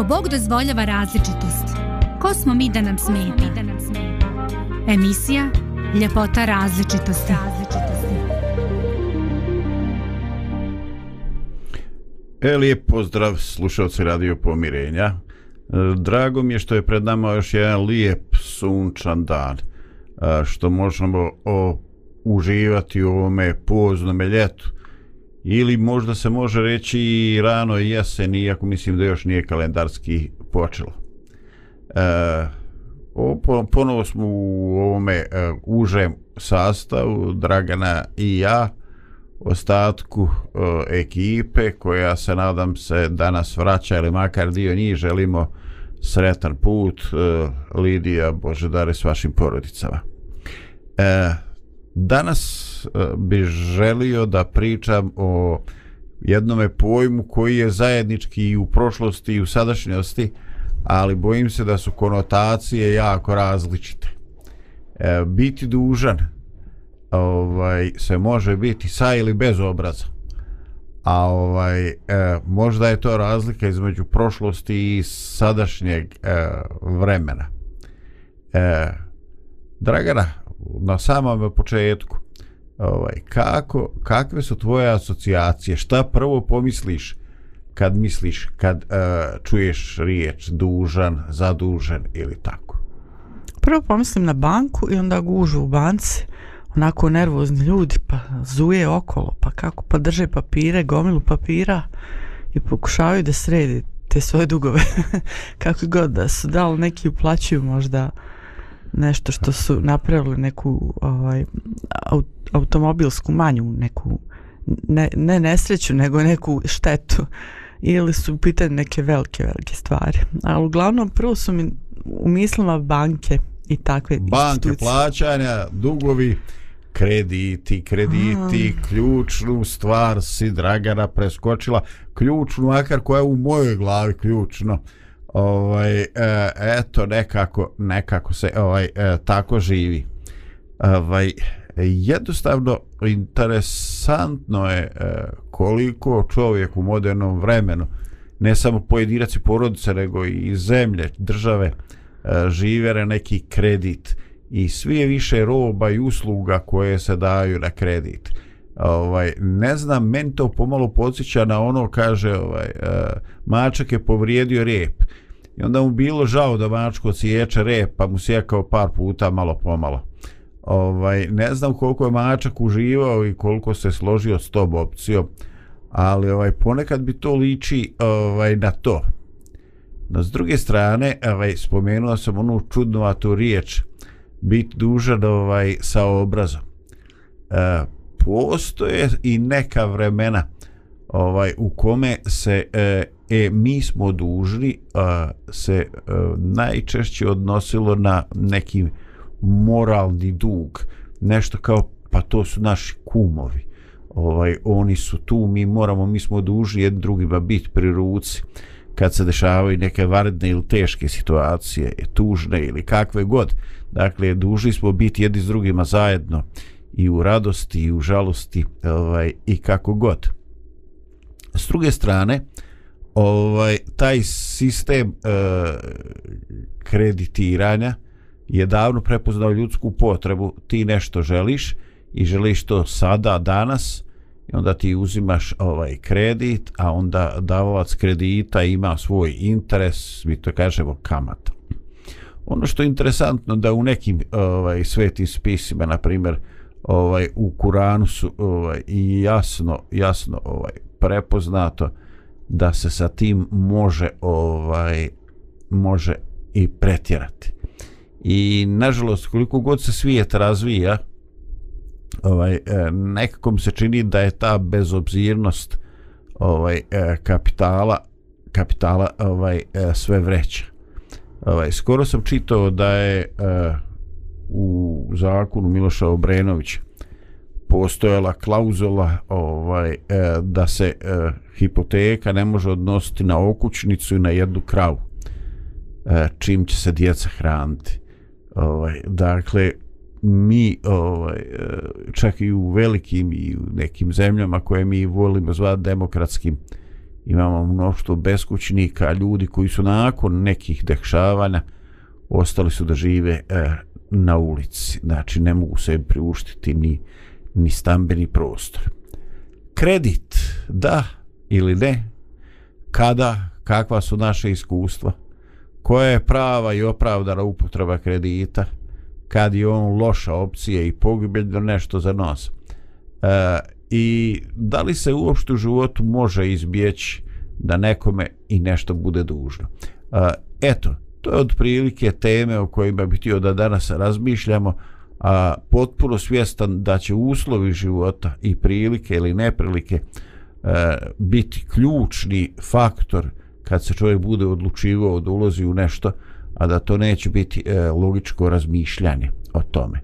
Ako Bog dozvoljava različitost, ko smo mi da nam smeta? Emisija Ljepota različitosti. E, lijep pozdrav slušalci Radio Pomirenja. E, drago mi je što je pred nama još jedan lijep sunčan dan, e, što možemo o, uživati u ovome poznome ljetu. Ili možda se može reći i rano jesen, iako mislim da još nije kalendarski počelo. E, o, ponovo smo u ovome e, užem sastavu, Dragana i ja, ostatku e, ekipe koja se nadam se danas vraća ili makar dio njih želimo sretan put e, Lidija Božedare s vašim porodicama e, danas E, bi želio da pričam o jednome pojmu koji je zajednički i u prošlosti i u sadašnjosti ali bojim se da su konotacije jako različite e, biti dužan ovaj se može biti sa ili bez obraza. A ovaj e, možda je to razlika između prošlosti i sadašnjeg e, vremena. E, Dragana, na samom početku, ovaj kako kakve su tvoje asocijacije? Šta prvo pomisliš kad misliš kad uh, čuješ riječ dužan, zadužen ili tako? Prvo pomislim na banku i onda gužu u banci onako nervozni ljudi pa zuje okolo pa kako pa drže papire gomilu papira i pokušavaju da sredi te svoje dugove kako god da su dali neki uplaćuju možda nešto što su napravili neku ovaj, automobilsku manju neku ne, ne nesreću nego neku štetu ili su pitanje neke velike velike stvari ali uglavnom prvo su mi u mislima banke i takve banke institucije. plaćanja dugovi krediti, krediti, A. ključnu stvar si Dragana preskočila, ključnu makar koja je u mojoj glavi ključno. Ovaj, e, eto, nekako, nekako se ovaj, e, tako živi. Ovaj, jednostavno, interesantno je e, koliko čovjek u modernom vremenu, ne samo pojedinac i porodice, nego i zemlje, države, e, žive na neki kredit i sve više roba i usluga koje se daju na kredit. Ovaj, ne znam, meni to pomalo podsjeća na ono, kaže, ovaj, e, mačak je povrijedio rep. I onda mu bilo žao da mačko ciječe rep, pa mu sjekao par puta malo pomalo. Ovaj, ne znam koliko je mačak uživao i koliko se složio s tom opcijom, ali ovaj, ponekad bi to liči ovaj, na to. No, s druge strane, ovaj, spomenuo sam onu čudnovatu riječ, biti dužan ovaj sa obrazom. E, postoje i neka vremena ovaj u kome se e, e mi smo dužni a, se e, najčešće odnosilo na neki moralni dug nešto kao pa to su naši kumovi. Ovaj oni su tu mi moramo mi smo dužni jedni drugima biti pri ruci kad se dešavaju neke varedne ili teške situacije tužne ili kakve god. Dakle dužni smo biti jedni s drugima zajedno i u radosti i u žalosti ovaj i kako god. S druge strane ovaj taj sistem e, kreditiranja je davno prepoznao ljudsku potrebu. Ti nešto želiš i želiš to sada danas i onda ti uzimaš ovaj kredit a onda davalac kredita ima svoj interes mi to kažemo kamata. Ono što je interesantno da u nekim ovaj svetim spisima na primjer ovaj u Kuranu su ovaj i jasno jasno ovaj prepoznato da se sa tim može ovaj može i pretjerati. I nažalost koliko god se svijet razvija ovaj e, nekako mi se čini da je ta bezobzirnost ovaj e, kapitala kapitala ovaj e, sve vreća ovaj, skoro sam čitao da je eh, u zakonu Miloša Obrenovića postojala klauzula ovaj, e, da se e, hipoteka ne može odnositi na okućnicu i na jednu kravu e, čim će se djeca hraniti. Ovaj, dakle mi ovaj, čak i u velikim i u nekim zemljama koje mi volimo zvati demokratskim imamo mnoštvo beskućnika, ljudi koji su nakon nekih dešavanja ostali su da žive e, na ulici, znači ne mogu se priuštiti ni, ni stambeni prostor. Kredit, da ili ne, kada, kakva su naše iskustva, koja je prava i opravdana upotreba kredita, kad je on loša opcija i pogibeljno nešto za nas. E, I da li se uopšte u životu može izbjeći da nekome i nešto bude dužno. E, eto, to je otprilike teme o kojima bih htio da danas razmišljamo, a potpuno svjestan da će uslovi života i prilike ili neprilike e, biti ključni faktor kad se čovjek bude odlučivao da ulozi u nešto, a da to neće biti e, logičko razmišljanje o tome.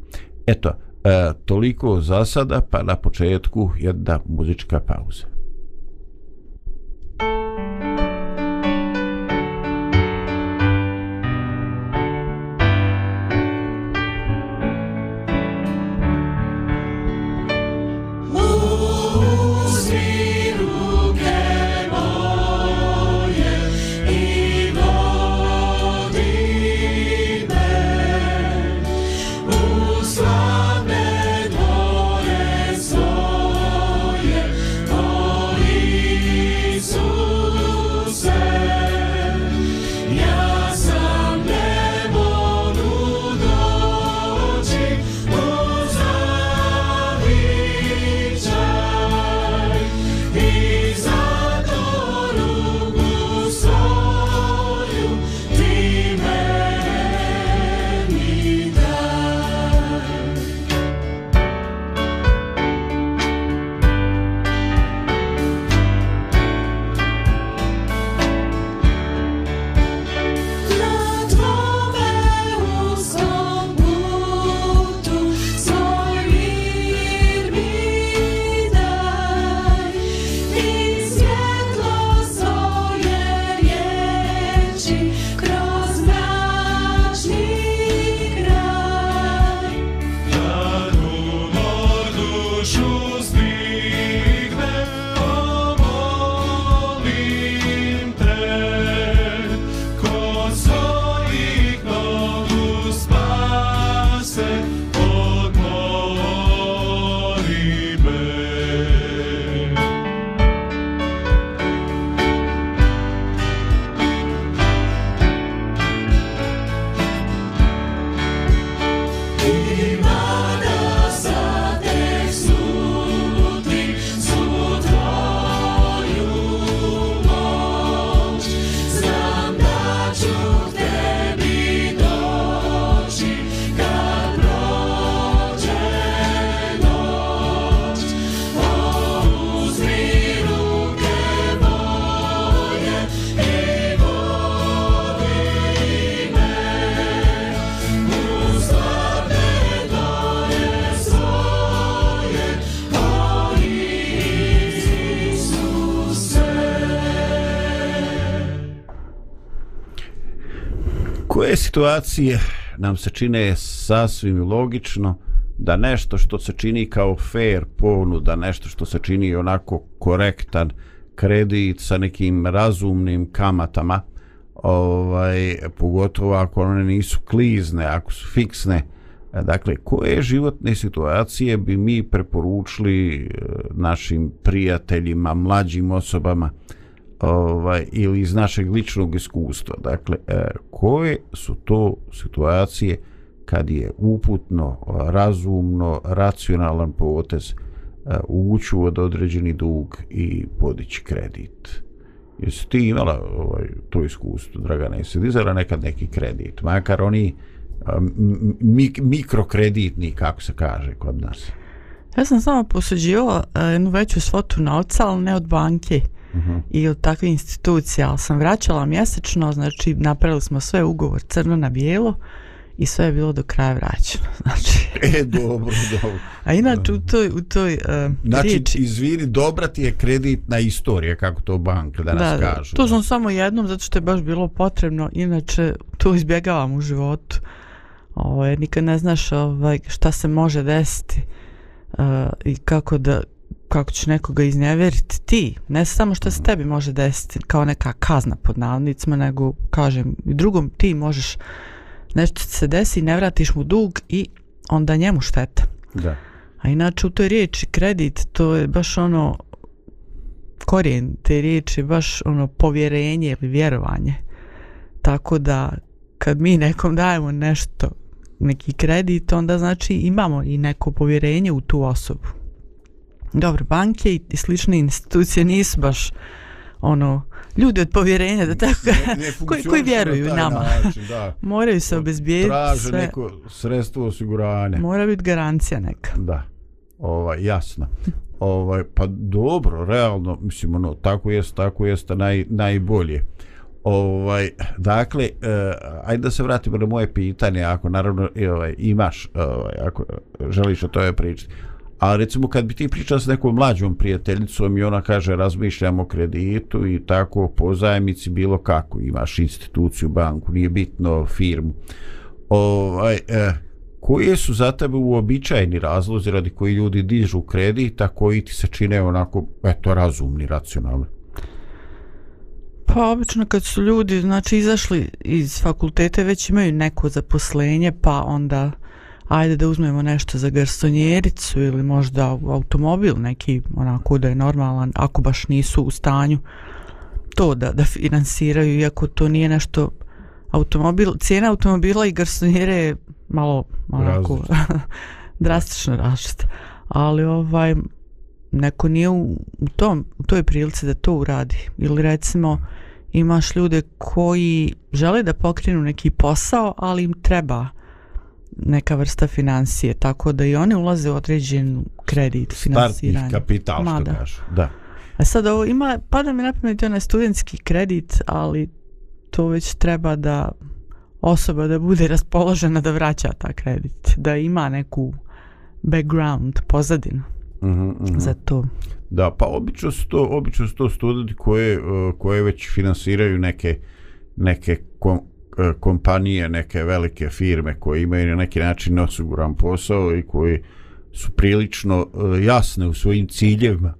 Eto, e, toliko za sada, pa na početku jedna muzička pauza. Situacije nam se čine sasvim logično da nešto što se čini kao fair ponuda, nešto što se čini onako korektan kredit sa nekim razumnim kamatama, ovaj, pogotovo ako one nisu klizne, ako su fiksne, dakle, koje životne situacije bi mi preporučili eh, našim prijateljima, mlađim osobama, ovaj, ili iz našeg ličnog iskustva. Dakle, e, koje su to situacije kad je uputno, razumno, racionalan potez e, ući od određeni dug i podići kredit? Jesi ti imala ovaj, to iskustvo, Dragana? Jesi dizala nekad neki kredit? Makar oni e, mik mikrokreditni, kako se kaže kod nas? Ja sam samo posuđivala e, jednu veću svotu novca, ali ne od banke. -huh. i od takve institucije, ali sam vraćala mjesečno, znači napravili smo sve ugovor crno na bijelo i sve je bilo do kraja vraćeno. Znači, e, dobro, dobro. A inače u toj, u toj uh, znači, riječi... izvini, dobra ti je kreditna istorija, kako to banka da nas da, kažu. To sam samo jednom, zato što je baš bilo potrebno, inače to izbjegavam u životu. Ovo, ovaj, nikad ne znaš ovaj, šta se može desiti uh, i kako da kako će nekoga iznevjeriti ti, ne samo što se tebi može desiti kao neka kazna pod navodnicima, nego kažem i drugom ti možeš nešto se desi, ne vratiš mu dug i onda njemu šteta. Da. A inače u toj riječi kredit to je baš ono korijen te riječi baš ono povjerenje ili vjerovanje. Tako da kad mi nekom dajemo nešto neki kredit onda znači imamo i neko povjerenje u tu osobu. Dobro, banke i slične institucije nisu baš ono ljudi od povjerenja da tako Ne- ne koji, koji vjeruju na nama. način, da. Moraju se obezbijediti Traže sve. neko sredstvo osiguranja. Mora biti garancija neka. Da. Ovaj jasno. Ovaj pa dobro, realno mislim ono tako jest, tako jest naj najbolje. Ovaj dakle e, ajde da se vratimo na moje pitanje, ako naravno i, ovaj imaš ovaj ako želiš o tome pričati. A recimo kad bi ti pričao s nekom mlađom prijateljicom i ona kaže razmišljamo o kreditu i tako pozajmici bilo kako, imaš instituciju, banku, nije bitno firmu. Ovaj e, koje su za tebe uobičajeni razlozi radi koji ljudi dižu kredit, a koji ti se čine onako, eto, razumni, racionalni? Pa obično kad su ljudi znači izašli iz fakultete već imaju neko zaposlenje pa onda ajde da uzmemo nešto za garsonjericu ili možda automobil neki onako da je normalan ako baš nisu u stanju to da, da finansiraju iako to nije nešto automobil, cijena automobila i garsonjere je malo onako drastično različita. Ali ovaj neko nije u, u tom u toj prilici da to uradi. Ili recimo imaš ljude koji žele da pokrenu neki posao ali im treba neka vrsta financije tako da i oni ulaze u određen kredit Startni finansiranje kapital, Ma što da. kažu. Da. a sad ovo ima pada mi na pamet onaj studentski kredit ali to već treba da osoba da bude raspoložena da vraća ta kredit da ima neku background pozadinu Uh -huh, uh -huh. za to Da, pa obično su to, obično su to studenti koje, uh, koje već finansiraju neke, neke kom, kompanije, neke velike firme koje imaju na neki način osiguran posao i koji su prilično uh, jasne u svojim ciljevima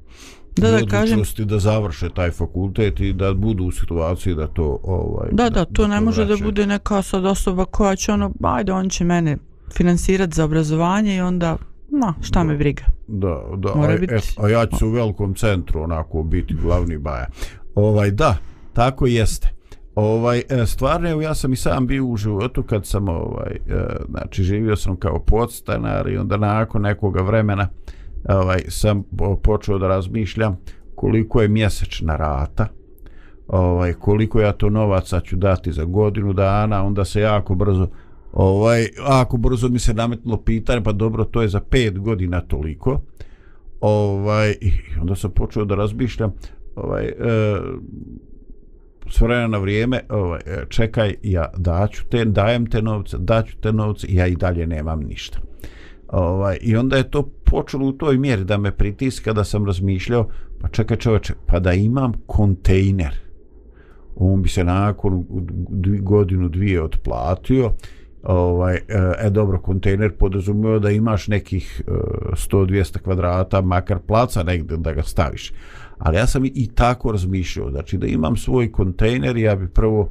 Da, da, kažem- da završe taj fakultet i da budu u situaciji da to ovaj Da, da, to ne može da vraćaju. bude neka sad osoba koja će ono, ajde, on će mene finansirati za obrazovanje i onda, ma, šta me briga. Da, da, Mora a, biti- et, a ja ću u velikom centru onako biti glavni baja. Ovaj, da, tako jeste. Ovaj, e, stvarno, ja sam i sam bio u životu kad sam, ovaj, e, znači, živio sam kao podstanar i onda nakon nekoga vremena ovaj, sam počeo da razmišljam koliko je mjesečna rata, ovaj, koliko ja to novaca ću dati za godinu dana, onda se jako brzo ovaj, ako brzo mi se nametnulo pitanje, pa dobro, to je za 5 godina toliko. Ovaj, i onda sam počeo da razmišljam, ovaj, e, s vremena na vrijeme, ovaj, e, čekaj, ja daću te, dajem te novce, daću te novce, ja i dalje nemam ništa. Ovaj, I onda je to počelo u toj mjeri da me pritiska da sam razmišljao, pa čekaj čoveče, pa da imam kontejner, on bi se nakon godinu dvije otplatio, ovaj, e, e dobro, kontejner podrazumio da imaš nekih e, 100-200 kvadrata, makar placa negdje da ga staviš. Ali ja sam i, tako razmišljao, znači da imam svoj kontejner, ja bi prvo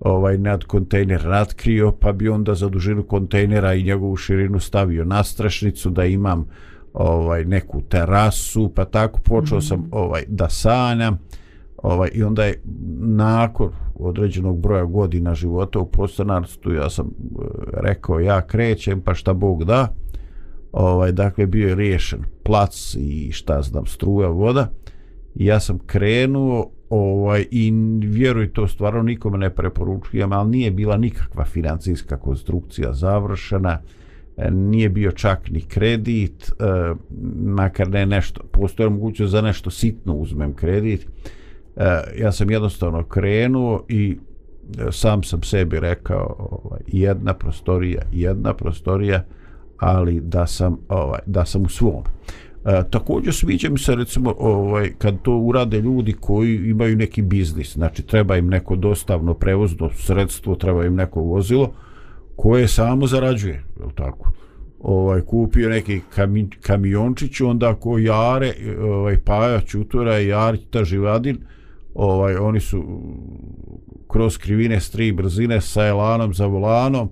ovaj nad kontejner natkrio, pa bi onda za dužinu kontejnera i njegovu širinu stavio na strešnicu da imam ovaj neku terasu, pa tako počeo mm -hmm. sam ovaj da sanjam. Ovaj i onda je nakon određenog broja godina života u postanarstvu, ja sam e, rekao ja krećem pa šta Bog da. Ovaj dakle bio je riješen plac i šta znam struja, voda. I ja sam krenuo ovaj i vjeruj to stvarno nikome ne preporučujem, ali nije bila nikakva financijska konstrukcija završena, e, nije bio čak ni kredit, e, makar ne nešto, postoje mogućnost za nešto sitno uzmem kredit. E, ja sam jednostavno krenuo i e, sam sam sebi rekao ovaj, jedna prostorija, jedna prostorija, ali da sam ovaj da sam u svom. E, također sviđa mi se recimo ovaj kad to urade ljudi koji imaju neki biznis, znači treba im neko dostavno prevozno sredstvo, treba im neko vozilo koje samo zarađuje, je li tako? ovaj kupio neki kami, kamiončić onda ko Jare ovaj Paja Čutura i Jarita Živadin ovaj oni su kroz krivine s tri brzine sa elanom za volanom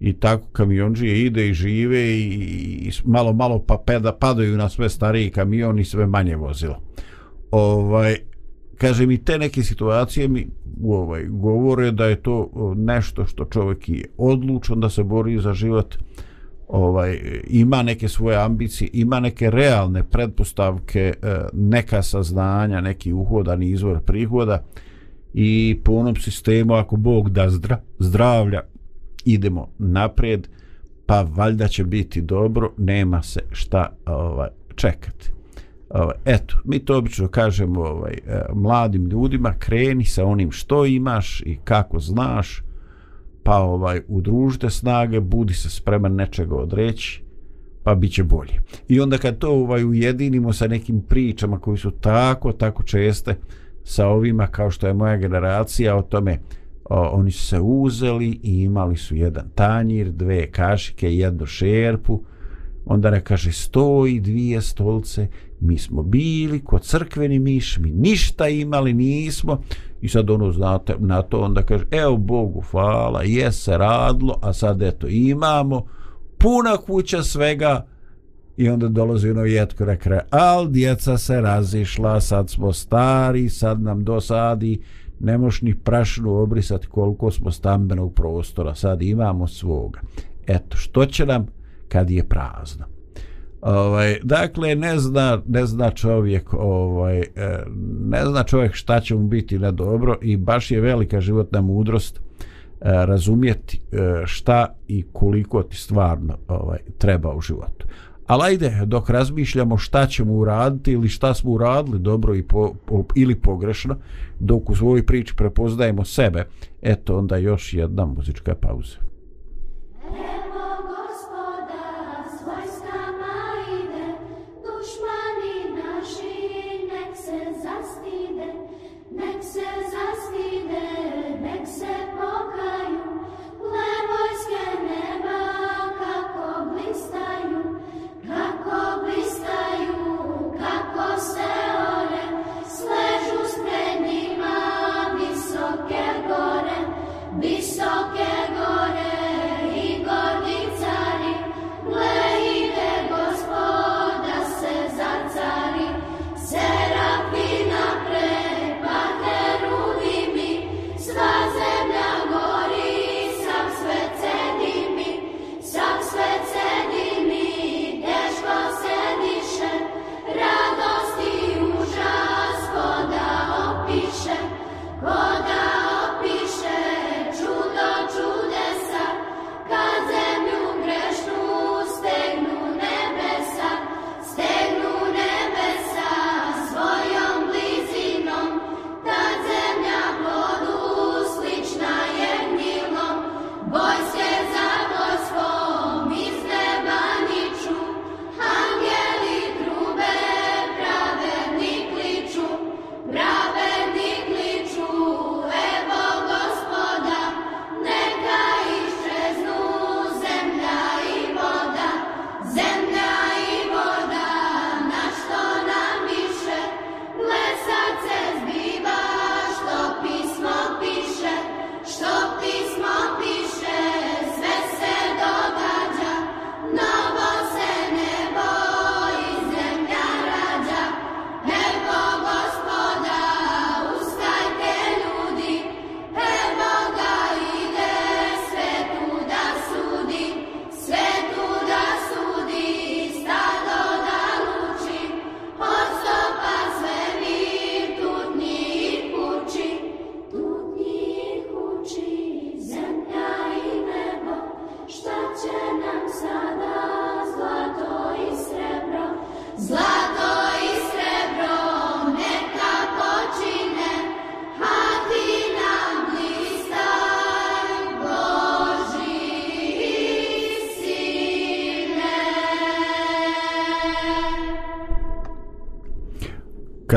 i tako kamionđije ide i žive i, i, malo malo pa, pa peda, padaju na sve stariji kamion i sve manje vozilo ovaj kaže mi te neke situacije mi ovaj govore da je to nešto što čovjek je odlučan da se bori za život ovaj ima neke svoje ambicije ima neke realne pretpostavke e, neka saznanja neki uhodan izvor prihoda i po onom sistemu ako Bog da zdra, zdravlja idemo naprijed pa valjda će biti dobro nema se šta ovaj čekati ovaj, eto, mi to obično kažemo ovaj, e, mladim ljudima, kreni sa onim što imaš i kako znaš, pa ovaj udružite snage, budi se spreman nečega odreći, pa bit će bolje. I onda kad to ovaj ujedinimo sa nekim pričama koji su tako, tako česte sa ovima kao što je moja generacija o tome, o, oni su se uzeli i imali su jedan tanjir, dve kašike, jednu šerpu, onda ne kaže sto i dvije stolce mi smo bili kod crkveni miš mi ništa imali nismo. I sad ono znate na to onda kaže evo Bogu hvala je se radlo a sad eto imamo puna kuća svega. I onda dolazi ono jetko rekre al djeca se razišla sad smo stari sad nam dosadi ne moš ni prašnu obrisati koliko smo stambenog prostora sad imamo svoga. Eto što će nam kad je prazno. Ovaj dakle ne zna ne zna čovjek ovaj e, ne zna čovjek šta će mu biti na dobro i baš je velika životna mudrost e, razumjeti e, šta i koliko ti stvarno ovaj treba u životu. Ali ajde, dok razmišljamo šta ćemo uraditi ili šta smo uradili dobro i po, po, ili pogrešno, dok u svojoj priči prepoznajemo sebe, eto onda još jedna muzička pauza.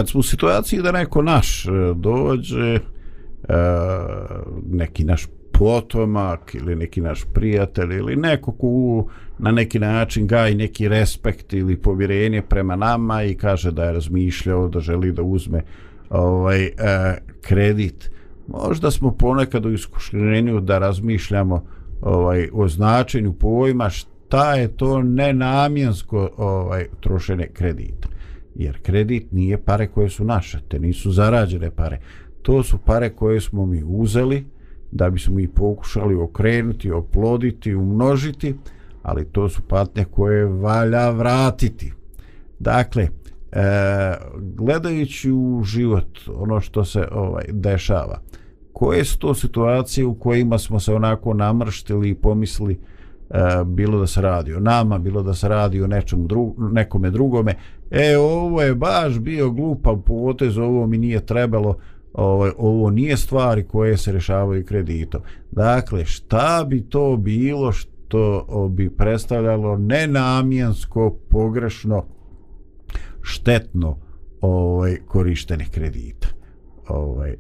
Kad smo u situaciji da neko naš e, dođe e, neki naš potomak ili neki naš prijatelj ili neko ko na neki način gaji neki respekt ili povjerenje prema nama i kaže da je razmišljao da želi da uzme ovaj e, kredit. Možda smo ponekad u iskušenju da razmišljamo ovaj o značenju pojma šta je to nenamjensko ovaj trošenje kredita jer kredit nije pare koje su naše te nisu zarađene pare to su pare koje smo mi uzeli da bismo ih pokušali okrenuti, oploditi, umnožiti, ali to su patnje koje valja vratiti. Dakle, e, gledajući u život ono što se ovaj dešava, koje su to situacije u kojima smo se onako namrštili i pomislili E, bilo da se radi o nama, bilo da se radi o nečemu dru, nekome drugome, e, ovo je baš bio glupav potez, ovo mi nije trebalo, ovo, ovo nije stvari koje se rešavaju kreditom. Dakle, šta bi to bilo što bi predstavljalo nenamjensko, pogrešno, štetno ovaj, korištenih kredita? Ovaj,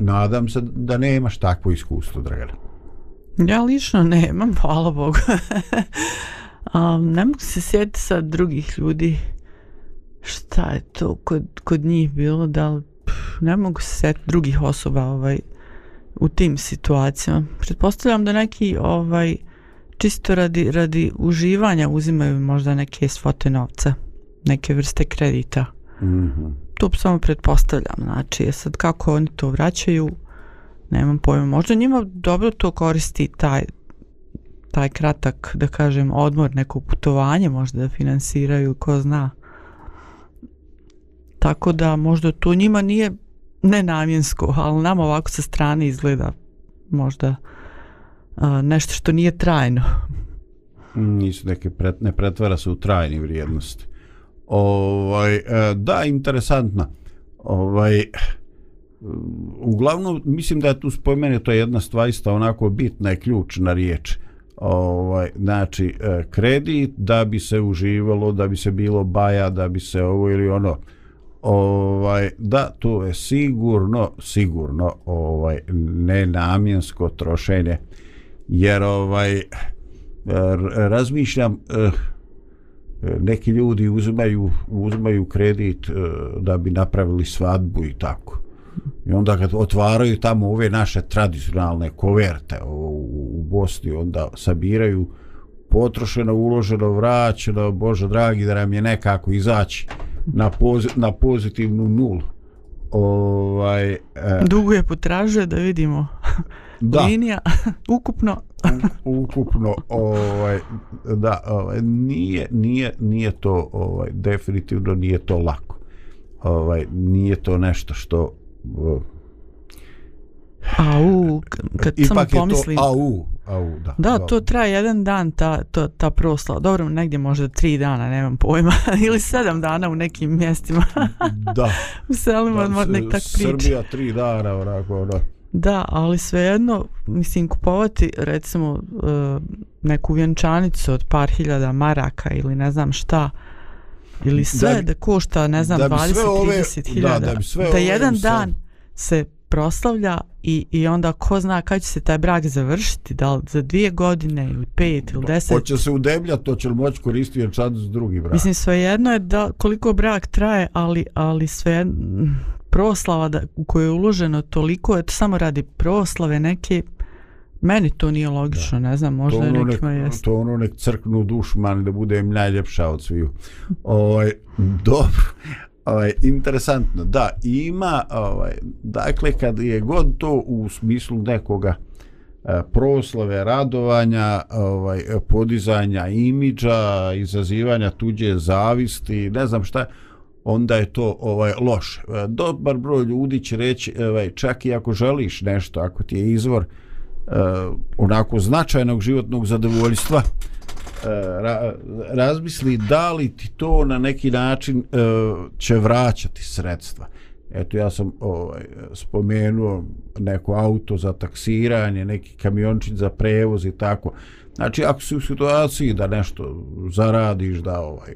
nadam se da nemaš takvo iskustvo, Dragana. Ja lično nemam, hvala Bogu. um, ne mogu se sjetiti sad drugih ljudi šta je to kod, kod njih bilo, da li ne mogu se setiti drugih osoba ovaj, u tim situacijama. Pretpostavljam da neki ovaj, čisto radi, radi uživanja uzimaju možda neke svote novca, neke vrste kredita. Mm -hmm. To samo pretpostavljam. Znači, je sad kako oni to vraćaju, nemam pojma. Možda njima dobro to koristi taj, taj kratak, da kažem, odmor, neko putovanje možda da finansiraju, ko zna. Tako da možda to njima nije nenamjensko, ali nam ovako sa strane izgleda možda a, nešto što nije trajno. Nisu neke pret, ne pretvara se u trajni vrijednosti. Ovaj, e, da, interesantno. Ovaj, uglavnom, mislim da je tu spomenuto to je jedna stvarista onako bitna i ključna riječ. Ovaj, znači, e, kredit da bi se uživalo, da bi se bilo baja, da bi se ovo ili ono, ovaj da to je sigurno sigurno ovaj nenamjensko trošenje. Jer ovaj e, razmišljam eh, neki ljudi uzimaju uzimaju kredit eh, da bi napravili svadbu i tako i onda kad otvaraju tamo ove naše tradicionalne koverte u, u Bosni onda sabiraju potrošeno, uloženo, vraćeno, Bože dragi da nam je nekako izaći na, poz, na pozitivnu nulu. Ovaj, e, Dugo je potražuje da vidimo da. linija ukupno. U, ukupno ovaj, da, ovaj, nije, nije, nije to ovaj, definitivno nije to lako. Ovaj, nije to nešto što Au, kad samo pomislim... au, au, da. Da, to traje jedan dan, ta, to, ta proslava. Dobro, negdje možda tri dana, nemam pojma. Ili sedam dana u nekim mjestima. da. u selima, da, nek tak priča. Srbija tri dana, onako, da. Da, ali svejedno, mislim, kupovati, recimo, e, neku vjenčanicu od par hiljada maraka ili ne znam šta, ili sve da, bi, da košta, ne znam, 20-30 hiljada. Da, da, bi sve da jedan dan se proslavlja i, i onda ko zna kada će se taj brak završiti, da li za dvije godine ili pet ili deset. Hoće se udebljati, to će li moći koristiti jer čad za drugi brak. Mislim, svejedno je da koliko brak traje, ali, ali sve proslava da, u kojoj je uloženo toliko, je to samo radi proslave neke, meni to nije logično, da. ne znam, možda to ono nekima nek, jest. To ono nek crknu dušu mani da bude im najljepša od sviju. Ovaj, dobro, ovaj, interesantno, da, ima, ovaj, dakle, kad je god to u smislu nekoga e, proslave, radovanja, ovaj, podizanja imidža, izazivanja tuđe zavisti, ne znam šta, onda je to ovaj loše. E, dobar broj ljudi će reći, ovaj, čak i ako želiš nešto, ako ti je izvor uh, Eh, onako značajnog životnog zadovoljstva, eh, ra, razmisli da li ti to na neki način eh, će vraćati sredstva. Eto ja sam ovaj, spomenuo neko auto za taksiranje, neki kamiončić za prevoz i tako. Znači ako si u situaciji da nešto zaradiš, da ovaj,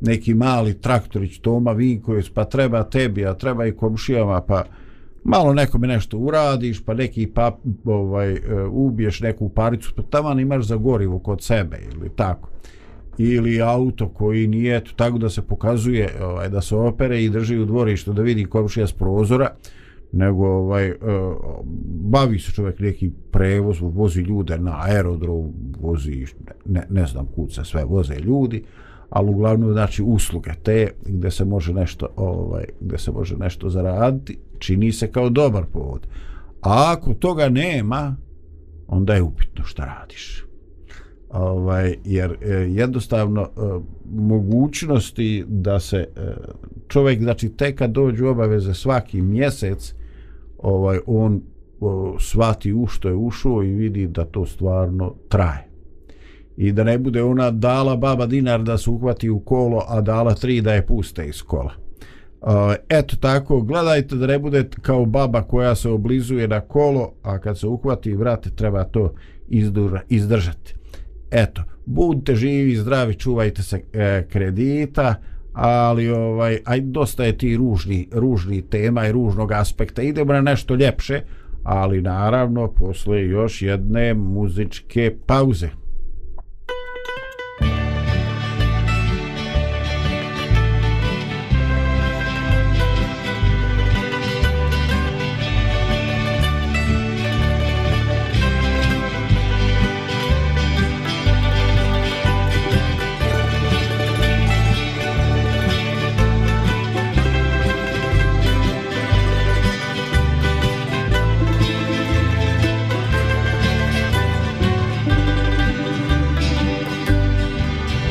neki mali traktorić Toma Vinković, pa treba tebi, a treba i komšijama, pa malo nekome nešto uradiš, pa neki pap, ovaj, e, ubiješ neku paricu, pa tamo imaš za gorivo kod sebe ili tako. Ili auto koji nije, eto, tako da se pokazuje ovaj, da se opere i drži u dvorištu da vidi komšija s prozora, nego ovaj, e, bavi se čovjek neki prevoz, vozi ljude na aerodrom, vozi, ne, ne znam kud se sve voze ljudi, ali uglavnom znači usluge te gdje se može nešto ovaj gdje se može nešto zaraditi čini se kao dobar povod. A ako toga nema onda je upitno šta radiš. Ovaj jer e, jednostavno e, mogućnosti da se e, čovjek znači tek kad dođu obaveze svaki mjesec ovaj on o, svati u što je ušao i vidi da to stvarno traje. I da ne bude ona dala baba dinar da se uhvati u kolo, a dala tri da je puste iz kola. Uh, eto tako, gledajte da ne bude kao baba koja se oblizuje na kolo, a kad se uhvati vrate treba to izdura, izdržati. Eto, budite živi, zdravi, čuvajte se e, kredita, ali ovaj aj dosta je ti ružni, ružni tema i ružnog aspekta. Idemo na nešto ljepše, ali naravno posle još jedne muzičke pauze.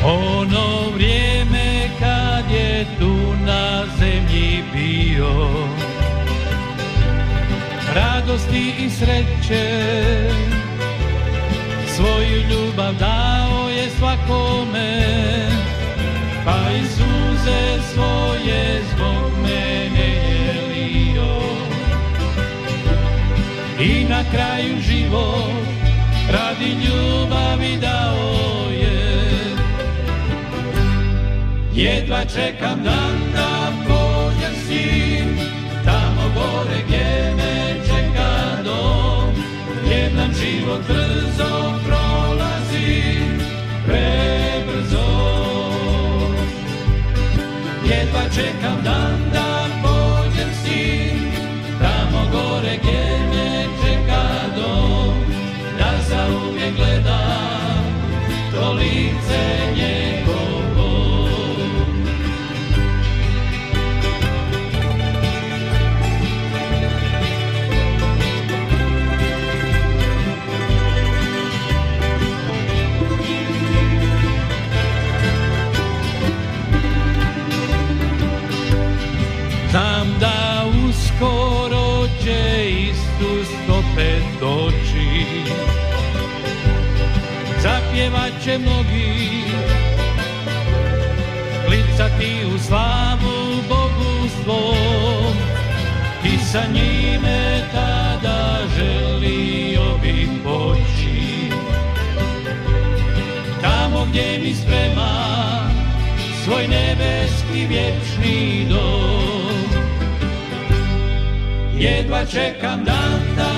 Ono vrijeme kad je tu na zemlji bio. Radosti i sreće Svoju ljubav dao je svakome Pa i suze svoje zbog mene je lio I na kraju život radi ljubavi dao. Jedva čekam dan da pođem s njim Tamo gore gdje me čeka dom. Jednom život brzo prolazi. Prebrzo. Jedva čekam dan da pođem s njim Tamo gore gdje me čeka dom. Da zauvijek gledam To lice njim pevat će mnogi. Klicati u slavu Bogu svom. I sa njime tada želio bih poći. Tamo gdje mi sprema Svoj nebeski vječni dom. Jedva čekam dan, dan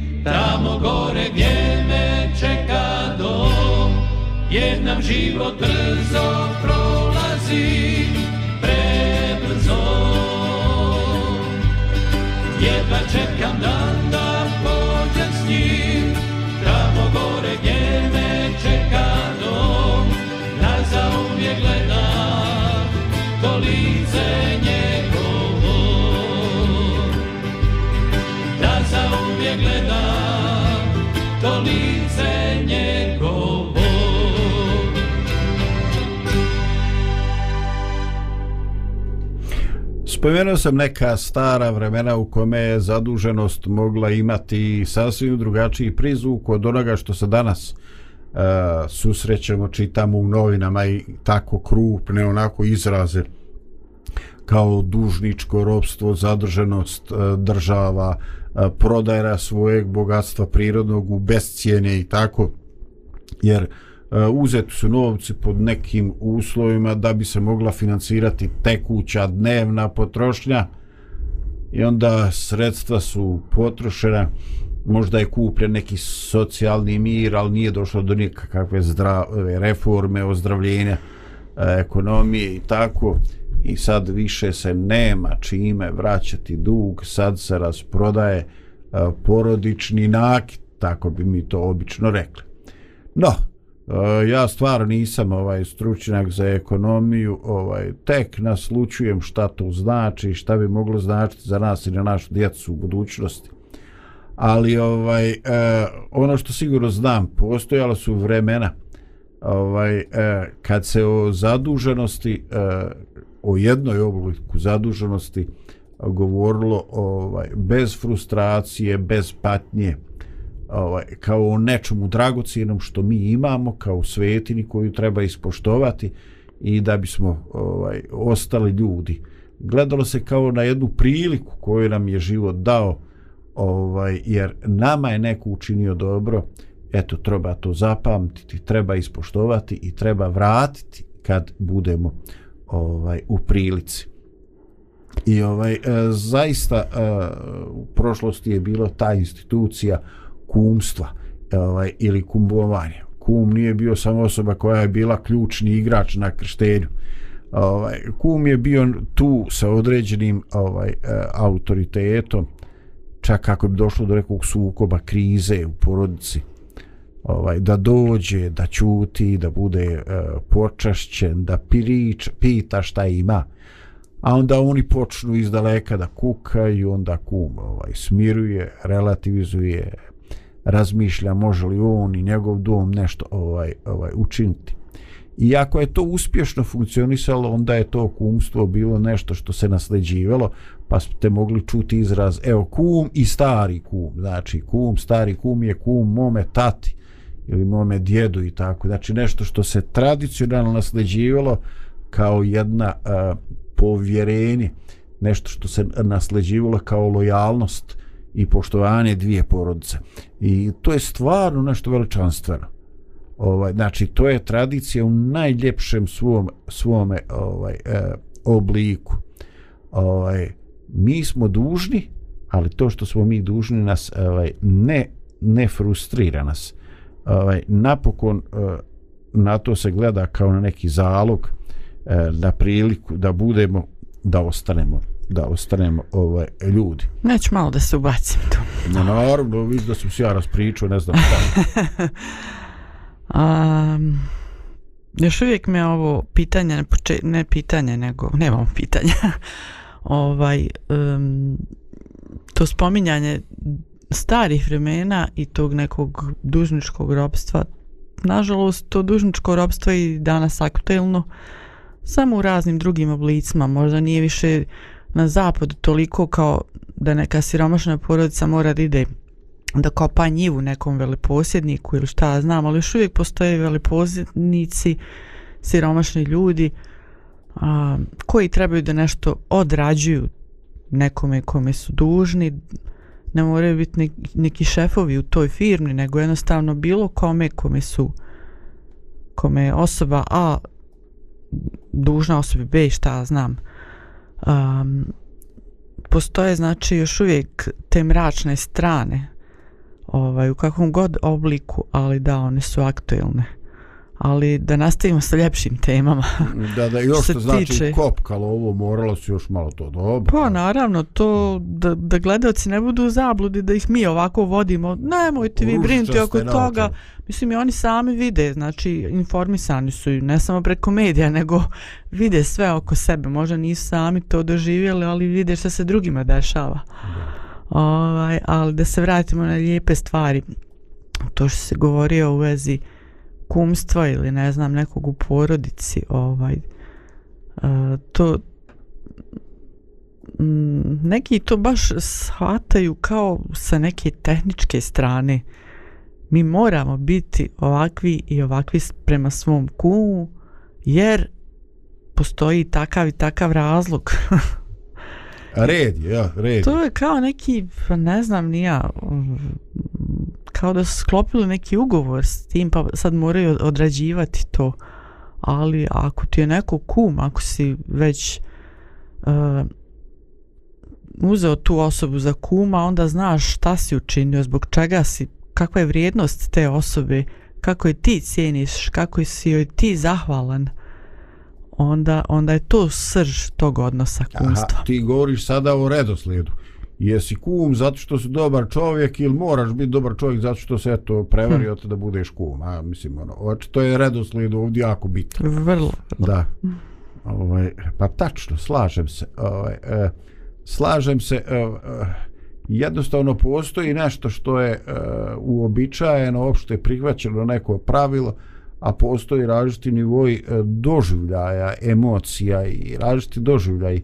tamo gore gdje me čeka dom jer nam život brzo prolazi prebrzo. Jedva čekam dan da pođem s njim tamo gore gdje me čeka dom na zaumje gledam Spomenuo sam neka stara vremena u kome je zaduženost mogla imati sasvim drugačiji prizvuk od onoga što se danas uh, susrećemo, čitamo u novinama i tako krupne onako izraze kao dužničko robstvo, zadrženost uh, e, država, uh, prodaja svojeg bogatstva prirodnog u bescijene i tako, jer uh, Eh, uzeti su novci pod nekim uslovima da bi se mogla financirati tekuća dnevna potrošnja i onda sredstva su potrošena. Možda je kupljen neki socijalni mir ali nije došlo do nikakve zdrave reforme ozdravljenja eh, ekonomije i tako. I sad više se nema čime vraćati dug sad se rasprodaje eh, porodični nakit tako bi mi to obično rekli. No Eh, ja stvarno nisam ovaj stručnjak za ekonomiju, ovaj tek naslučujem šta to znači, šta bi moglo značiti za nas i na našu djecu u budućnosti. Ali ovaj eh, ono što sigurno znam, postojala su vremena ovaj eh, kad se o zaduženosti eh, o jednoj obliku zaduženosti govorilo ovaj bez frustracije, bez patnje ovaj, kao o nečemu dragocijenom što mi imamo kao svetini koju treba ispoštovati i da bismo ovaj, ostali ljudi. Gledalo se kao na jednu priliku koju nam je život dao ovaj, jer nama je neko učinio dobro eto treba to zapamtiti treba ispoštovati i treba vratiti kad budemo ovaj u prilici i ovaj e, zaista e, u prošlosti je bilo ta institucija kumstva e, ovaj, ili kumbovanja. Kum nije bio samo osoba koja je bila ključni igrač na krštenju. Ovaj, kum je bio tu sa određenim ovaj, e, autoritetom, čak kako bi došlo do nekog sukoba, krize u porodici, ovaj, da dođe, da čuti, da bude e, počašćen, da pirič, pita šta ima. A onda oni počnu iz daleka da kukaju, onda kum ovaj, smiruje, relativizuje, razmišlja može li on i njegov dom nešto ovaj ovaj učiniti. I ako je to uspješno funkcionisalo, onda je to kumstvo bilo nešto što se nasljeđivalo, pa ste mogli čuti izraz, evo, kum i stari kum. Znači, kum, stari kum je kum mome tati ili mome djedu i tako. Znači, nešto što se tradicionalno nasljeđivalo kao jedna uh, povjerenje, nešto što se nasljeđivalo kao lojalnost i poštovanje dvije porodice. I to je stvarno nešto veličanstveno. Ovaj, znači, to je tradicija u najljepšem svom, svome ovaj, e, obliku. Ovaj, mi smo dužni, ali to što smo mi dužni nas ovaj, ne, ne frustrira nas. Ovaj, napokon eh, na to se gleda kao na neki zalog, eh, na priliku da budemo, da ostanemo da ostanemo ovaj, ljudi. Neću malo da se ubacim tu. No, naravno, vidim da sam se ja raspričao, ne znam šta. um, još uvijek me ovo pitanje, ne, poče, ne pitanje, nego, nemam pitanja, ovaj, um, to spominjanje starih vremena i tog nekog dužničkog robstva, nažalost, to dužničko robstvo je i danas aktuelno, samo u raznim drugim oblicima, možda nije više na zapadu toliko kao da neka siromašna porodica mora da ide da kopa njivu nekom veliposjedniku ili šta znam, ali još uvijek postoje veliposjednici, siromašni ljudi a, koji trebaju da nešto odrađuju nekome kome su dužni, ne moraju biti neki, neki šefovi u toj firmi, nego jednostavno bilo kome kome su kome je osoba A dužna osobi B šta znam um, postoje znači još uvijek te mračne strane ovaj, u kakvom god obliku, ali da, one su aktuelne. Ali da nastavimo sa ljepšim temama. Da, da, još što znači tiče... kopkalo ovo, moralo se još malo to dobro. Pa, naravno, to da, da gledalci ne budu u zabludi, da ih mi ovako vodimo, nemojte vi brinuti oko toga. Mislim, i oni sami vide, znači, informisani su ne samo preko medija, nego vide sve oko sebe. Možda nisu sami to doživjeli, ali vide što se drugima dešava. Ovaj, ali da se vratimo na lijepe stvari. To što se govorio u vezi kumstva ili ne znam nekog u porodici ovaj uh, to mm, neki to baš shvataju kao sa neke tehničke strane. Mi moramo biti ovakvi i ovakvi prema svom kumu, jer postoji takav i takav razlog. Red je, ja, red to je kao neki, pa ne znam, nija, kao da su sklopili neki ugovor s tim, pa sad moraju odrađivati to. Ali ako ti je neko kum, ako si već uh, uzeo tu osobu za kuma, onda znaš šta si učinio, zbog čega si, kakva je vrijednost te osobe, kako je ti cijeniš, kako si joj ti zahvalan, onda, onda je to srž tog odnosa kumstva. Aha, ti govoriš sada o redoslijedu. Jesi kum zato što si dobar čovjek ili moraš biti dobar čovjek zato što se eto prevario hm. da budeš kum. A, mislim, ono, očito je redoslijed ovdje jako bitan. Vrlo. Da. Ovaj, pa tačno, slažem se. Ovaj, e, slažem se. E, e, jednostavno postoji nešto što je e, uobičajeno, opšte prihvaćeno neko pravilo, a postoji različiti nivoj e, doživljaja, emocija i različiti doživljaj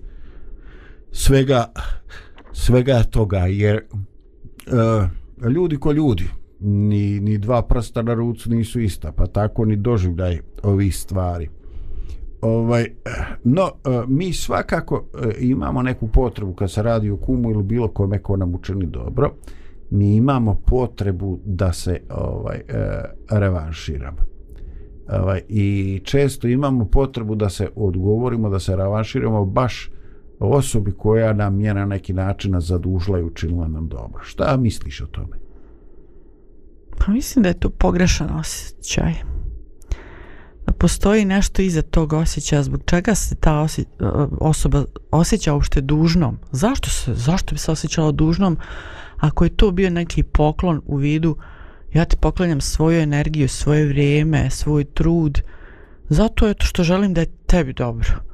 svega svega toga jer e, ljudi ko ljudi ni, ni dva prsta na rucu nisu ista pa tako ni doživljaj ovih stvari. Ovaj no e, mi svakako e, imamo neku potrebu kad se radi o kumu ili bilo kome ko nam učini dobro mi imamo potrebu da se ovaj e, revanširamo. Ovaj, i često imamo potrebu da se odgovorimo, da se revanširamo baš osobi koja nam je na neki način zadužila i učinila nam dobro. Šta misliš o tome? Pa mislim da je to pogrešan osjećaj. Da postoji nešto iza tog osjećaja, zbog čega se ta osje, osoba osjeća uopšte dužnom. Zašto, se, zašto bi se osjećala dužnom ako je to bio neki poklon u vidu ja ti poklanjam svoju energiju, svoje vrijeme, svoj trud, zato je to što želim da je tebi dobro.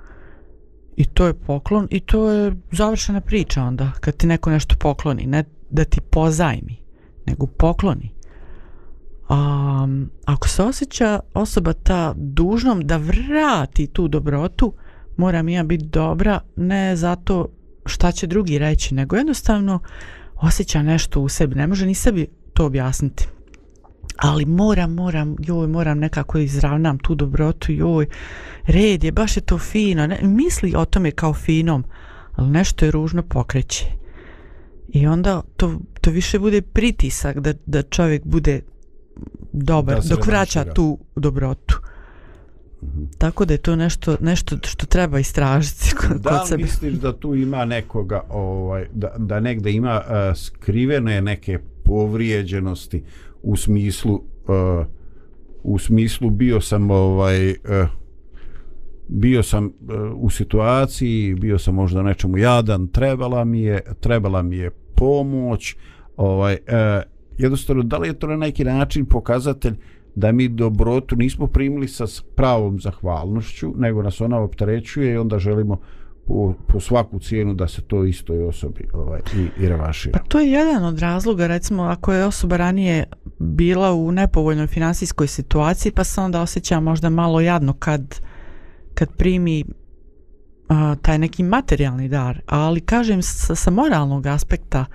I to je poklon i to je završena priča onda, kad ti neko nešto pokloni, ne da ti pozajmi, nego pokloni. A, ako se osjeća osoba ta dužnom da vrati tu dobrotu, moram ja biti dobra, ne zato šta će drugi reći, nego jednostavno osjeća nešto u sebi, ne može ni sebi to objasniti ali moram, moram, joj, moram nekako izravnam tu dobrotu, joj, red je, baš je to fino, ne, misli o tome kao finom, ali nešto je ružno pokreće. I onda to, to više bude pritisak da, da čovjek bude dobar, da dok vraća tu dobrotu. Mm -hmm. Tako da je to nešto, nešto što treba istražiti kod, da kod sebe. Da misliš da tu ima nekoga, ovaj, da, da negde ima uh, skrivene neke povrijeđenosti u smislu uh, u smislu bio sam ovaj uh, bio sam uh, u situaciji bio sam možda nečemu jadan trebala mi je trebala mi je pomoć ovaj uh, jednostavno da li je to na neki način pokazatelj da mi dobrotu nismo primili sa pravom zahvalnošću nego nas ona opterećuje i onda želimo po, po svaku cijenu da se to istoj osobi ovaj, i, i revašira. Pa to je jedan od razloga, recimo, ako je osoba ranije bila u nepovoljnoj finansijskoj situaciji, pa se onda osjeća možda malo jadno kad, kad primi a, taj neki materijalni dar, ali kažem sa, sa moralnog aspekta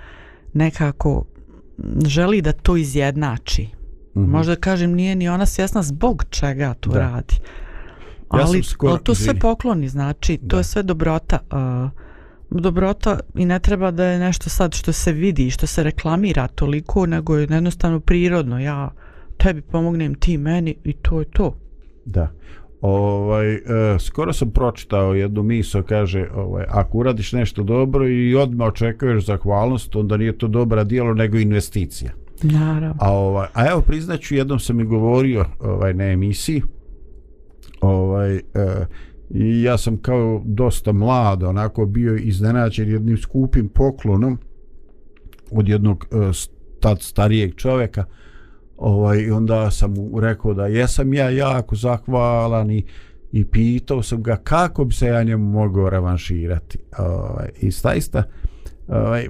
nekako želi da to izjednači. Mm -hmm. Možda kažem nije ni ona svjesna zbog čega to da. radi. Ja ali, skoro, ali to izvini. sve pokloni, znači, to da. je sve dobrota. Uh, dobrota i ne treba da je nešto sad što se vidi, što se reklamira toliko, nego je jednostavno prirodno. Ja tebi pomognem, ti meni i to je to. Da. Ovaj, uh, skoro sam pročitao jednu miso, kaže, ovaj, ako uradiš nešto dobro i odmah očekuješ zahvalnost, onda nije to dobra dijelo, nego investicija. Naravno. A, ovaj, a evo priznaću, jednom sam i govorio ovaj, na emisiji, ovaj e, i ja sam kao dosta mlad onako bio iznenađen jednim skupim poklonom od jednog e, tad starijeg čovjeka. Ovaj i onda sam mu rekao da jesam ja jako zahvalan i i pitao sam ga kako bi se ja njemu mogao revanširati. Ovaj i staista ovaj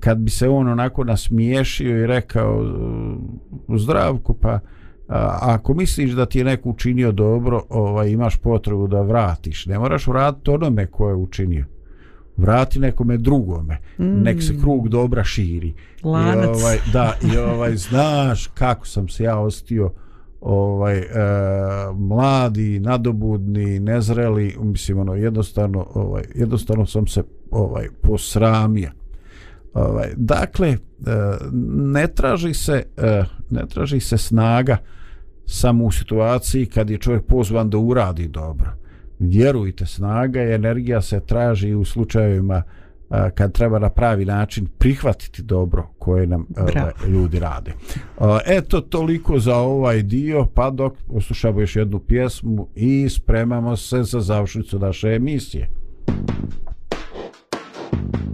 kad bi se on onako nasmiješio i rekao zdravko pa a, ako misliš da ti je neko učinio dobro, ovaj, imaš potrebu da vratiš. Ne moraš vratiti onome ko je učinio. vrati nekome drugome mm. nek se krug dobra širi Lanac. I ovaj, da i ovaj znaš kako sam se ja ostio ovaj e, mladi nadobudni nezreli mislim ono jednostavno ovaj jednostavno sam se ovaj posramio ovaj dakle e, ne traži se e, ne traži se snaga samo u situaciji kad je čovjek pozvan da uradi dobro vjerujte snaga i energija se traži u slučajevima a, kad treba na pravi način prihvatiti dobro koje nam a, ljudi rade. Eto toliko za ovaj dio, pa dok poslušamo još jednu pjesmu i spremamo se za završnicu naše emisije. Da,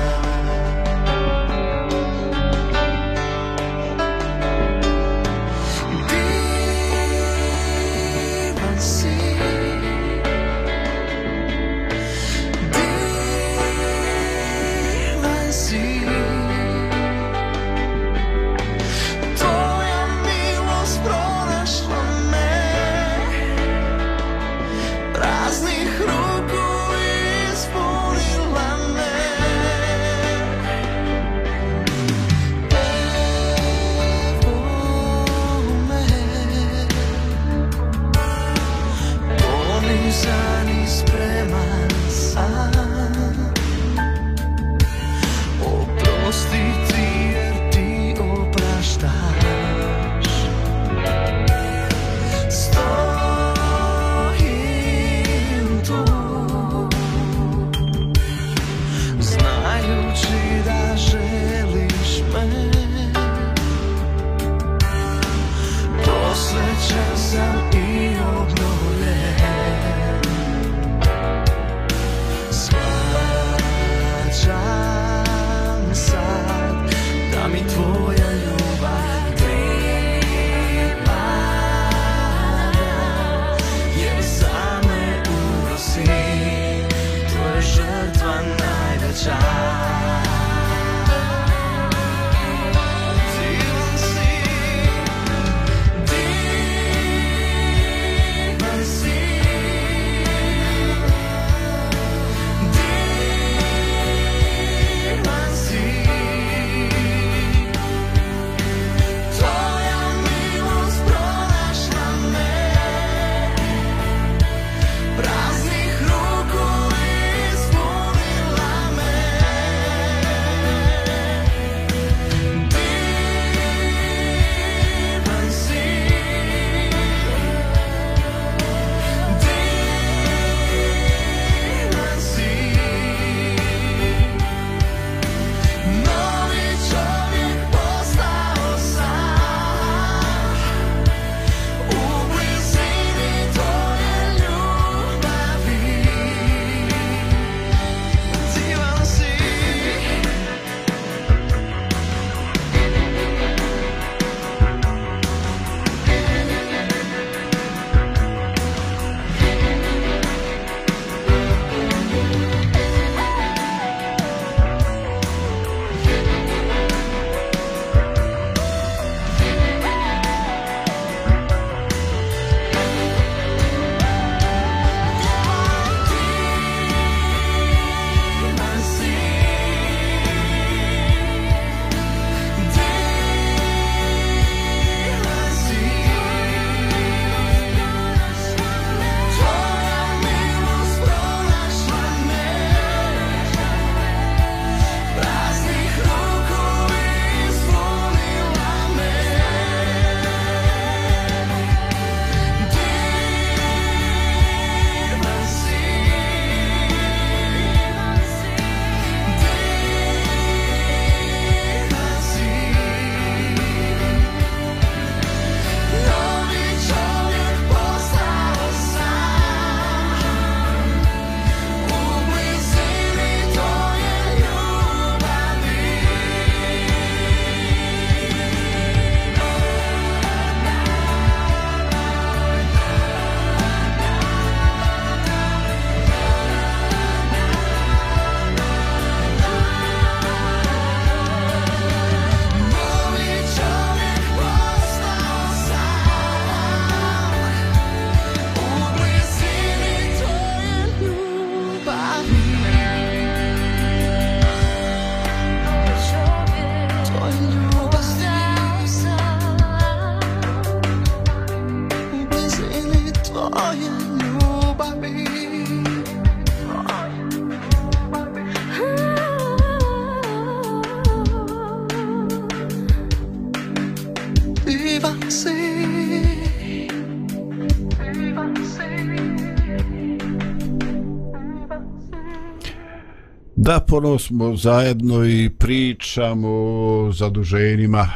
ponovo smo zajedno i pričamo o zaduženjima.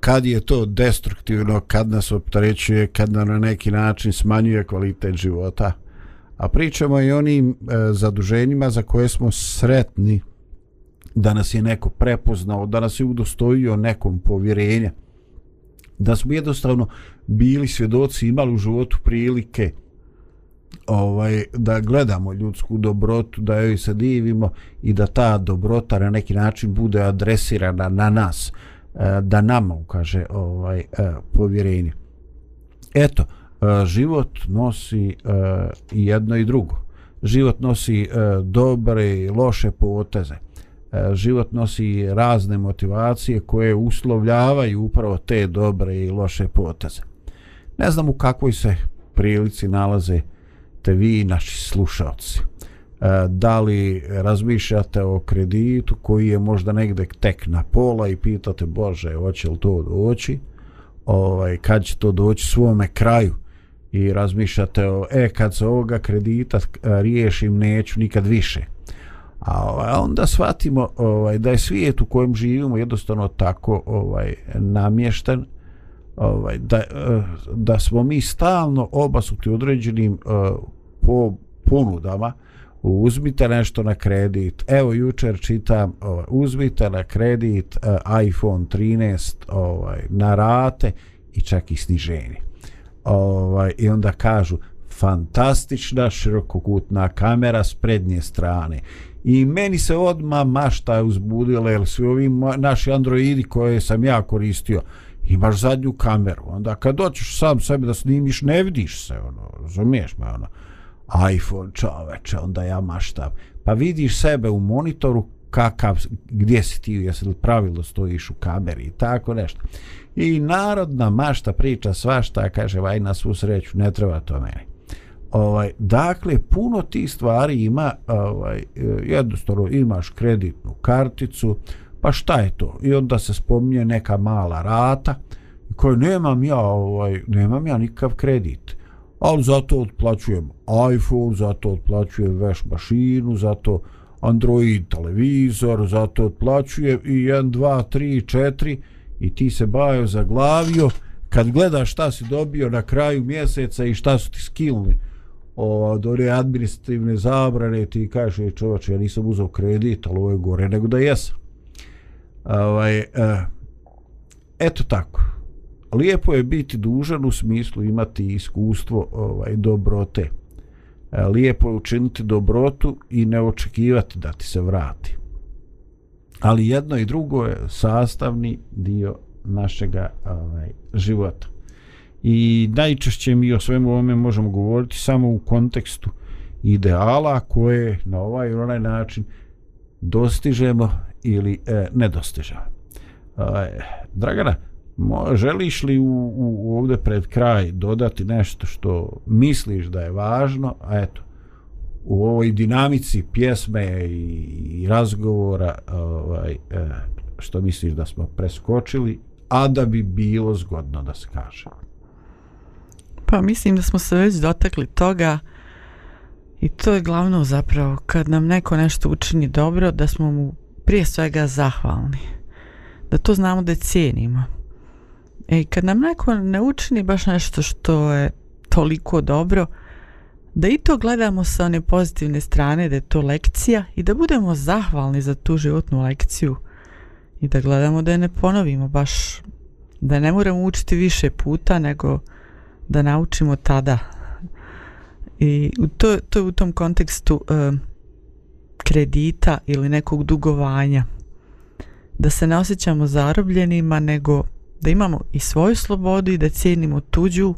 Kad je to destruktivno, kad nas optarećuje, kad nam na neki način smanjuje kvalitet života. A pričamo i onim e, zaduženjima za koje smo sretni da nas je neko prepoznao, da nas je udostojio nekom povjerenja. Da smo jednostavno bili svjedoci, imali u životu prilike ovaj da gledamo ljudsku dobrotu, da joj se divimo i da ta dobrota na neki način bude adresirana na nas, e, da nama ukaže ovaj e, povjerenje. Eto, e, život nosi i jedno i drugo. Život nosi dobre i loše poteze. Život nosi razne motivacije koje uslovljavaju upravo te dobre i loše poteze. Ne znam u kakvoj se prilici nalaze uh, te vi naši slušalci. E, da li razmišljate o kreditu koji je možda negde tek na pola i pitate Bože hoće li to doći? Ovaj, kad će to doći svome kraju? I razmišljate o e kad se ovoga kredita e, riješim neću nikad više. A ovaj, onda shvatimo ovaj, da je svijet u kojem živimo jednostavno tako ovaj namješten ovaj, da, eh, da smo mi stalno obasuti određenim uh, po ponudama. Uzmite nešto na kredit. Evo jučer čitam ovaj, uzmite na kredit uh, iPhone 13 ovaj, na rate i čak i sniženje. Ovaj, i onda kažu fantastična širokokutna kamera s prednje strane. I meni se odma mašta uzbudila jer svi ovi naši androidi koje sam ja koristio imaš zadnju kameru, onda kad doćeš sam sebe da snimiš, ne vidiš se, ono, razumiješ me, ono, iPhone čoveče, onda ja maštam. Pa vidiš sebe u monitoru, kakav, gdje si ti, jesi li pravilno stojiš u kameri i tako nešto. I narodna mašta priča svašta, kaže, vaj na svu sreću, ne treba to meni. Ovaj, dakle, puno ti stvari ima, ovaj, jednostavno imaš kreditnu karticu, pa šta je to? I onda se spominje neka mala rata koju nemam ja, ovaj, nemam ja nikakav kredit. Ali zato otplaćujem iPhone, zato otplaćujem veš mašinu, zato Android televizor, zato otplaćujem i 1, 2, 3, 4 i ti se bajo zaglavio kad gledaš šta si dobio na kraju mjeseca i šta su ti skilni ovaj, od one administrativne zabrane ti kažeš čovječe ja nisam uzao kredit ali ovo je gore nego da jesam ovaj, e, eto tako. Lijepo je biti dužan u smislu imati iskustvo ovaj dobrote. E, lijepo je učiniti dobrotu i ne očekivati da ti se vrati. Ali jedno i drugo je sastavni dio našega ovaj, života. I najčešće mi o svemu ovome možemo govoriti samo u kontekstu ideala koje na ovaj ili onaj način dostižemo ili e, nedostižan. E, Dragana, mo, želiš li u, u, ovdje pred kraj dodati nešto što misliš da je važno, a eto, u ovoj dinamici pjesme i, i razgovora ovaj, e, što misliš da smo preskočili, a da bi bilo zgodno da se kaže? Pa mislim da smo se već dotakli toga i to je glavno zapravo kad nam neko nešto učini dobro da smo mu prije svega zahvalni. Da to znamo da cijenimo. E, I kad nam neko ne učini baš nešto što je toliko dobro, da i to gledamo sa one pozitivne strane, da je to lekcija i da budemo zahvalni za tu životnu lekciju i da gledamo da je ne ponovimo baš, da ne moramo učiti više puta nego da naučimo tada. I to, to je u tom kontekstu uh, kredita ili nekog dugovanja. Da se ne osjećamo zarobljenima, nego da imamo i svoju slobodu i da cijenimo tuđu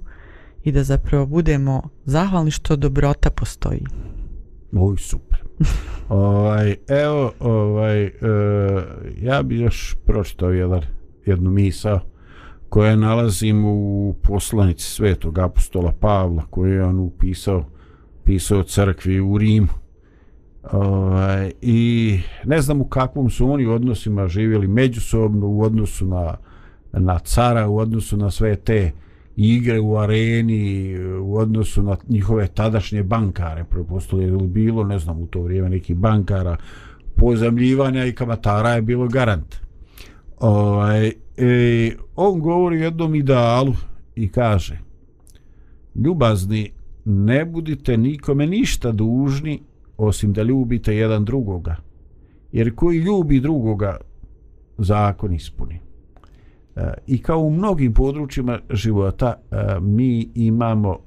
i da zapravo budemo zahvalni što dobrota postoji. Oj, super. ovaj, evo, ovaj, uh, ja bi još pročitao jedan, jednu misao koje nalazim u poslanici svetog apostola Pavla koju je on upisao pisao crkvi u Rimu ovaj, i ne znam u kakvom su oni odnosima živjeli međusobno u odnosu na, na cara, u odnosu na sve te igre u areni, u odnosu na njihove tadašnje bankare, prepostuje je bilo, ne znam, u to vrijeme neki bankara pozamljivanja i kamatara je bilo garant. Ovaj, e, on govori o jednom idealu i kaže ljubazni ne budite nikome ništa dužni osim da ljubite jedan drugoga jer koji ljubi drugoga zakon ispuni e, i kao u mnogim područjima života e, mi imamo e,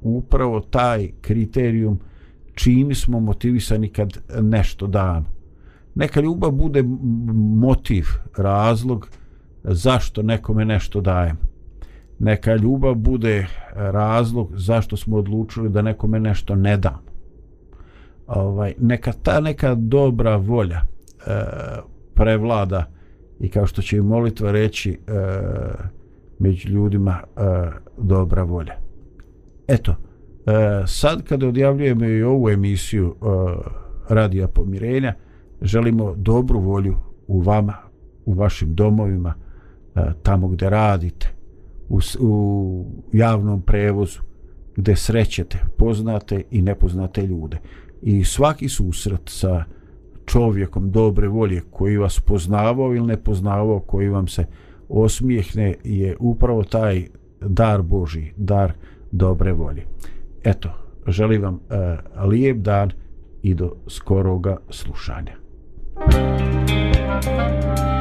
upravo taj kriterijum čim smo motivisani kad nešto damo neka ljubav bude motiv, razlog zašto nekome nešto dajemo. Neka ljubav bude razlog zašto smo odlučili da nekome nešto ne damo. Ovaj, neka ta neka dobra volja e, prevlada i kao što će i molitva reći e, među ljudima e, dobra volja. Eto, e, sad kada odjavljujemo i ovu emisiju e, Radija pomirenja, želimo dobru volju u vama, u vašim domovima, e, tamo gdje radite, u, u javnom prevozu, gdje srećete poznate i nepoznate ljude. I svaki susret sa čovjekom dobre volje koji vas poznavao ili ne poznavao, koji vam se osmijehne, je upravo taj dar Boži, dar dobre volje. Eto, želim vam uh, lijep dan i do skoroga slušanja. Thank you.